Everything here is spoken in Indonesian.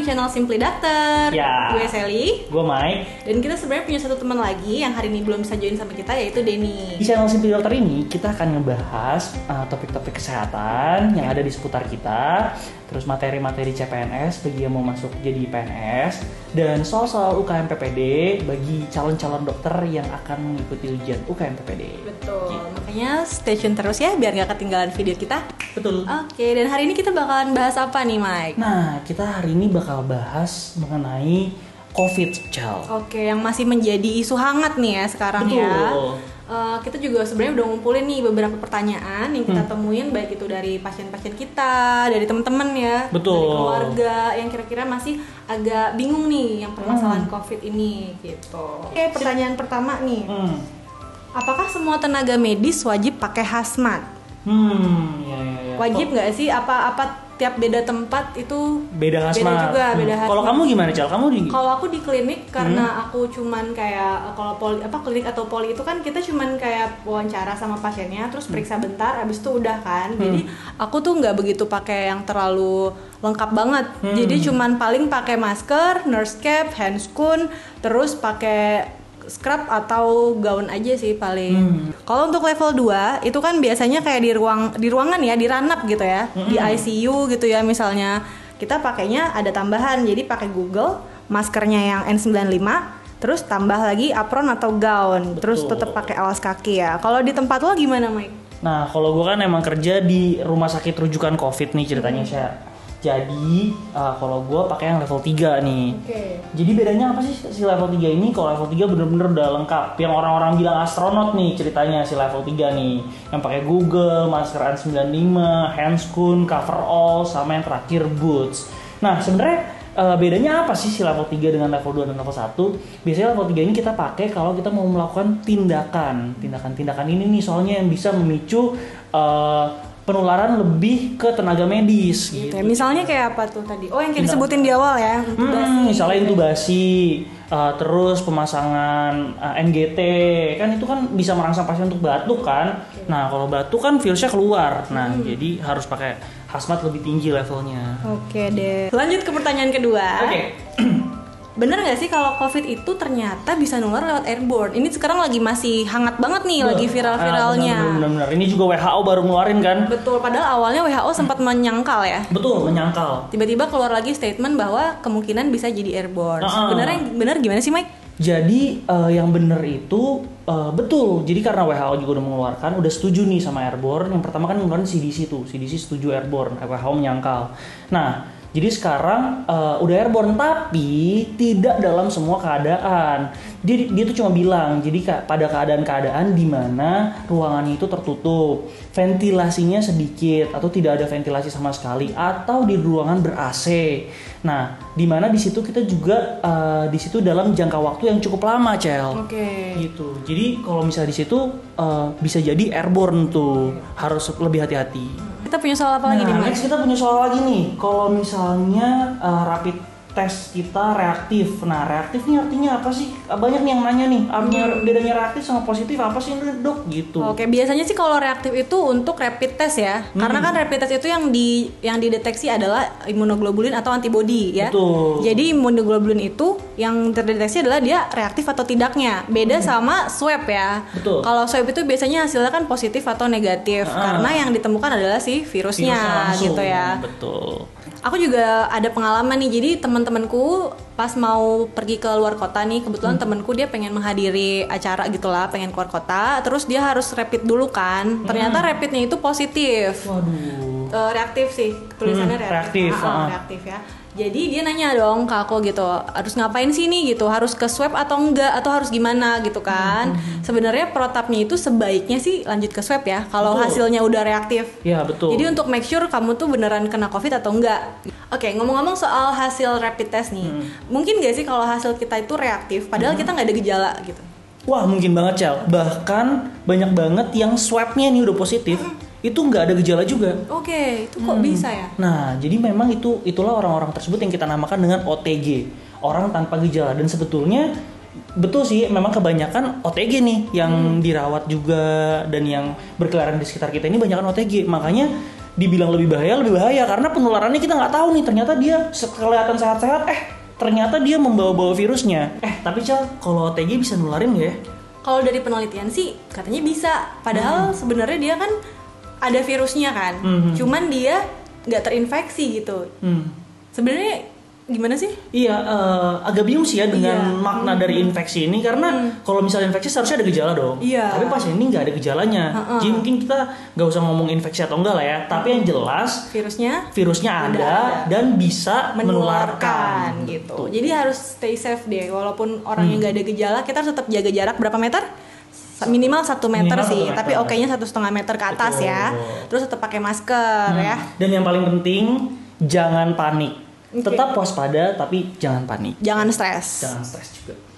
di channel Simply Doctor. Ya. Gue Sally. Gue Mike. Dan kita sebenarnya punya satu teman lagi yang hari ini belum bisa join sama kita yaitu Denny. Di channel Simply Dokter ini kita akan ngebahas uh, topik-topik kesehatan yang ada di seputar kita, terus materi-materi CPNS bagi yang mau masuk jadi PNS, dan soal-soal UKM PPD bagi calon-calon dokter yang akan mengikuti ujian UKM PPD. Betul. Makanya stay tune terus ya biar nggak ketinggalan video kita. Betul. Oke, dan hari ini kita bakalan bahas apa nih, Mike? Nah, kita hari ini bakal bahas mengenai COVID, Cal. Oke, yang masih menjadi isu hangat nih ya sekarang Betul. ya. Eh, kita juga sebenarnya udah ngumpulin nih beberapa pertanyaan yang Hmm. kita temuin baik itu dari pasien-pasien kita, dari teman-teman ya, Betul. dari keluarga yang kira-kira masih agak bingung nih yang permasalahan Hmm. COVID ini gitu. Oke, pertanyaan pertama nih. Hmm. Apakah semua tenaga medis wajib pakai hazmat? Hmm, ya, ya, ya. Wajib nggak sih? Apa apa tiap beda tempat itu beda hazmat. Beda juga, beda Hmm. Kalau hazmat. kamu gimana, Cal? Kamu di Kalau aku di klinik karena Hmm. aku cuman kayak kalau poli apa klinik atau poli itu kan kita cuman kayak wawancara sama pasiennya terus Hmm. periksa bentar abis itu udah kan. Jadi aku tuh nggak begitu pakai yang terlalu lengkap banget. Hmm. Jadi cuman paling pakai masker, nurse cap, handscoon, terus pakai scrub atau gaun aja sih paling. Hmm. Kalau untuk level 2 itu kan biasanya kayak di ruang di ruangan ya, di ranap gitu ya, di Hmm. ICU gitu ya misalnya. Kita pakainya ada tambahan, jadi pakai Google, maskernya yang N95, terus tambah lagi apron atau gaun, terus Betul. tetap pakai alas kaki ya. Kalau di tempat lo gimana, Mike? Nah, kalau gue kan emang kerja di rumah sakit rujukan COVID nih ceritanya Hmm. saya. Jadi, uh, kalau gue pakai yang level 3 nih. Oke. Jadi bedanya apa sih si level 3 ini? Kalau level 3 bener-bener udah lengkap. Yang orang-orang bilang astronot nih ceritanya si level 3 nih. Yang pakai Google, masker N95, handscoon, coverall, sama yang terakhir boots. Nah, sebenarnya uh, bedanya apa sih si level 3 dengan level 2 dan level 1? Biasanya level 3 ini kita pakai kalau kita mau melakukan tindakan. Tindakan-tindakan ini nih soalnya yang bisa memicu uh, penularan lebih ke tenaga medis gitu. Oke, misalnya kayak apa tuh tadi? Oh, yang kayak disebutin di awal ya. intubasi. Hmm, misalnya intubasi, uh, terus pemasangan uh, NGT, kan itu kan bisa merangsang pasien untuk batuk kan. Nah kalau batuk kan virusnya keluar, nah Hmm. jadi harus pakai hazmat lebih tinggi levelnya. Oke deh. Lanjut ke pertanyaan kedua. Oke, Bener nggak sih kalau COVID itu ternyata bisa nular lewat airborne? Ini sekarang lagi masih hangat banget nih, lagi viral-viralnya. Ah, benar-benar. Ini juga WHO baru ngeluarin kan? Betul, padahal awalnya WHO sempat menyangkal ya. Betul, menyangkal. Tiba-tiba keluar lagi statement bahwa kemungkinan bisa jadi airborne. Ah. Sebenarnya benar gimana sih, Mike? Jadi eh, yang bener itu eh, betul. Jadi karena WHO juga udah mengeluarkan, udah setuju nih sama airborne. Yang pertama kan ngeluarin CDC tuh, CDC setuju airborne, WHO menyangkal. Nah, jadi sekarang eh, udah airborne tapi tidak dalam semua keadaan. Dia dia tuh cuma bilang, jadi ka- pada keadaan-keadaan di mana ruangannya itu tertutup, ventilasinya sedikit atau tidak ada ventilasi sama sekali atau di ruangan ber AC. Nah, di mana di situ kita juga eh, di situ dalam jangka waktu yang cukup lama, Cel. Oke. Gitu. Jadi kalau misalnya di situ eh, bisa jadi airborne tuh, harus lebih hati-hati. Kita punya soal apa lagi nih, Nah, next kita punya soal lagi nih. Kalau misalnya uh, rapid test kita reaktif. Nah, reaktif ini artinya apa sih? Banyak nih yang nanya nih, artinya bedanya reaktif sama positif apa sih dok gitu. Oke, biasanya sih kalau reaktif itu untuk rapid test ya. Hmm. Karena kan rapid test itu yang di yang dideteksi adalah imunoglobulin atau antibody ya. Betul. Jadi imunoglobulin itu yang terdeteksi adalah dia reaktif atau tidaknya. Beda sama swab ya. Hmm. Betul. Kalau swab itu biasanya hasilnya kan positif atau negatif Ah. karena yang ditemukan adalah si virusnya, langsung. gitu ya. Betul. Aku juga ada pengalaman nih. Jadi teman-temanku pas mau pergi ke luar kota nih, kebetulan Hmm. temanku dia pengen menghadiri acara gitulah, pengen keluar kota. Terus dia harus rapid dulu kan. Ternyata rapidnya itu positif. Waduh. Eh, reaktif sih tulisannya Hmm, reaktif. reaktif, Ah, ah. reaktif ya. Jadi dia nanya dong ke aku gitu, harus ngapain sih nih gitu, harus ke swab atau enggak atau harus gimana gitu kan. Hmm, Sebenarnya protapnya itu sebaiknya sih lanjut ke swab ya kalau hasilnya udah reaktif. Ya, betul. Jadi untuk make sure kamu tuh beneran kena covid atau enggak. Oke, ngomong-ngomong soal hasil rapid test nih, Hmm. mungkin gak sih kalau hasil kita itu reaktif, padahal kita nggak ada gejala gitu. Wah, mungkin banget, Cel. Bahkan banyak banget yang swabnya nih udah positif, itu nggak ada gejala juga. Oke, itu kok Hmm. bisa ya? Nah, jadi memang itu itulah orang-orang tersebut yang kita namakan dengan OTG, orang tanpa gejala dan sebetulnya betul sih memang kebanyakan OTG nih yang dirawat juga dan yang berkeliaran di sekitar kita ini banyak OTG. Makanya dibilang lebih bahaya lebih bahaya karena penularannya kita nggak tahu nih ternyata dia kelihatan sehat-sehat eh ternyata dia membawa-bawa virusnya eh tapi Cal kalau OTG bisa nularin nggak ya Kalau dari penelitian sih katanya bisa. Padahal sebenarnya dia kan ada virusnya kan. Hmm. Cuman dia nggak terinfeksi gitu. hmm. Sebenarnya gimana sih? Iya, eh, agak bingung sih ya dengan Iya. makna dari infeksi ini karena kalau misalnya infeksi seharusnya ada gejala dong. Iya. Tapi pas ini nggak ada gejalanya. Heeh. Jadi mungkin kita nggak usah ngomong infeksi atau enggak lah ya. Tapi yang jelas Virusnya virusnya ada, ada. dan bisa menularkan menularkan gitu. Jadi harus stay safe deh. Walaupun orangnya Hmm. nggak ada gejala, kita harus tetap jaga jarak berapa meter? Minimal satu meter Minimal sih, satu tapi meter. oke-nya satu setengah meter ke atas Betul. ya. Terus tetap pakai masker ya. Dan yang paling penting jangan panik. Oke. Tetap waspada tapi jangan panik. Jangan stres. Jangan stres juga.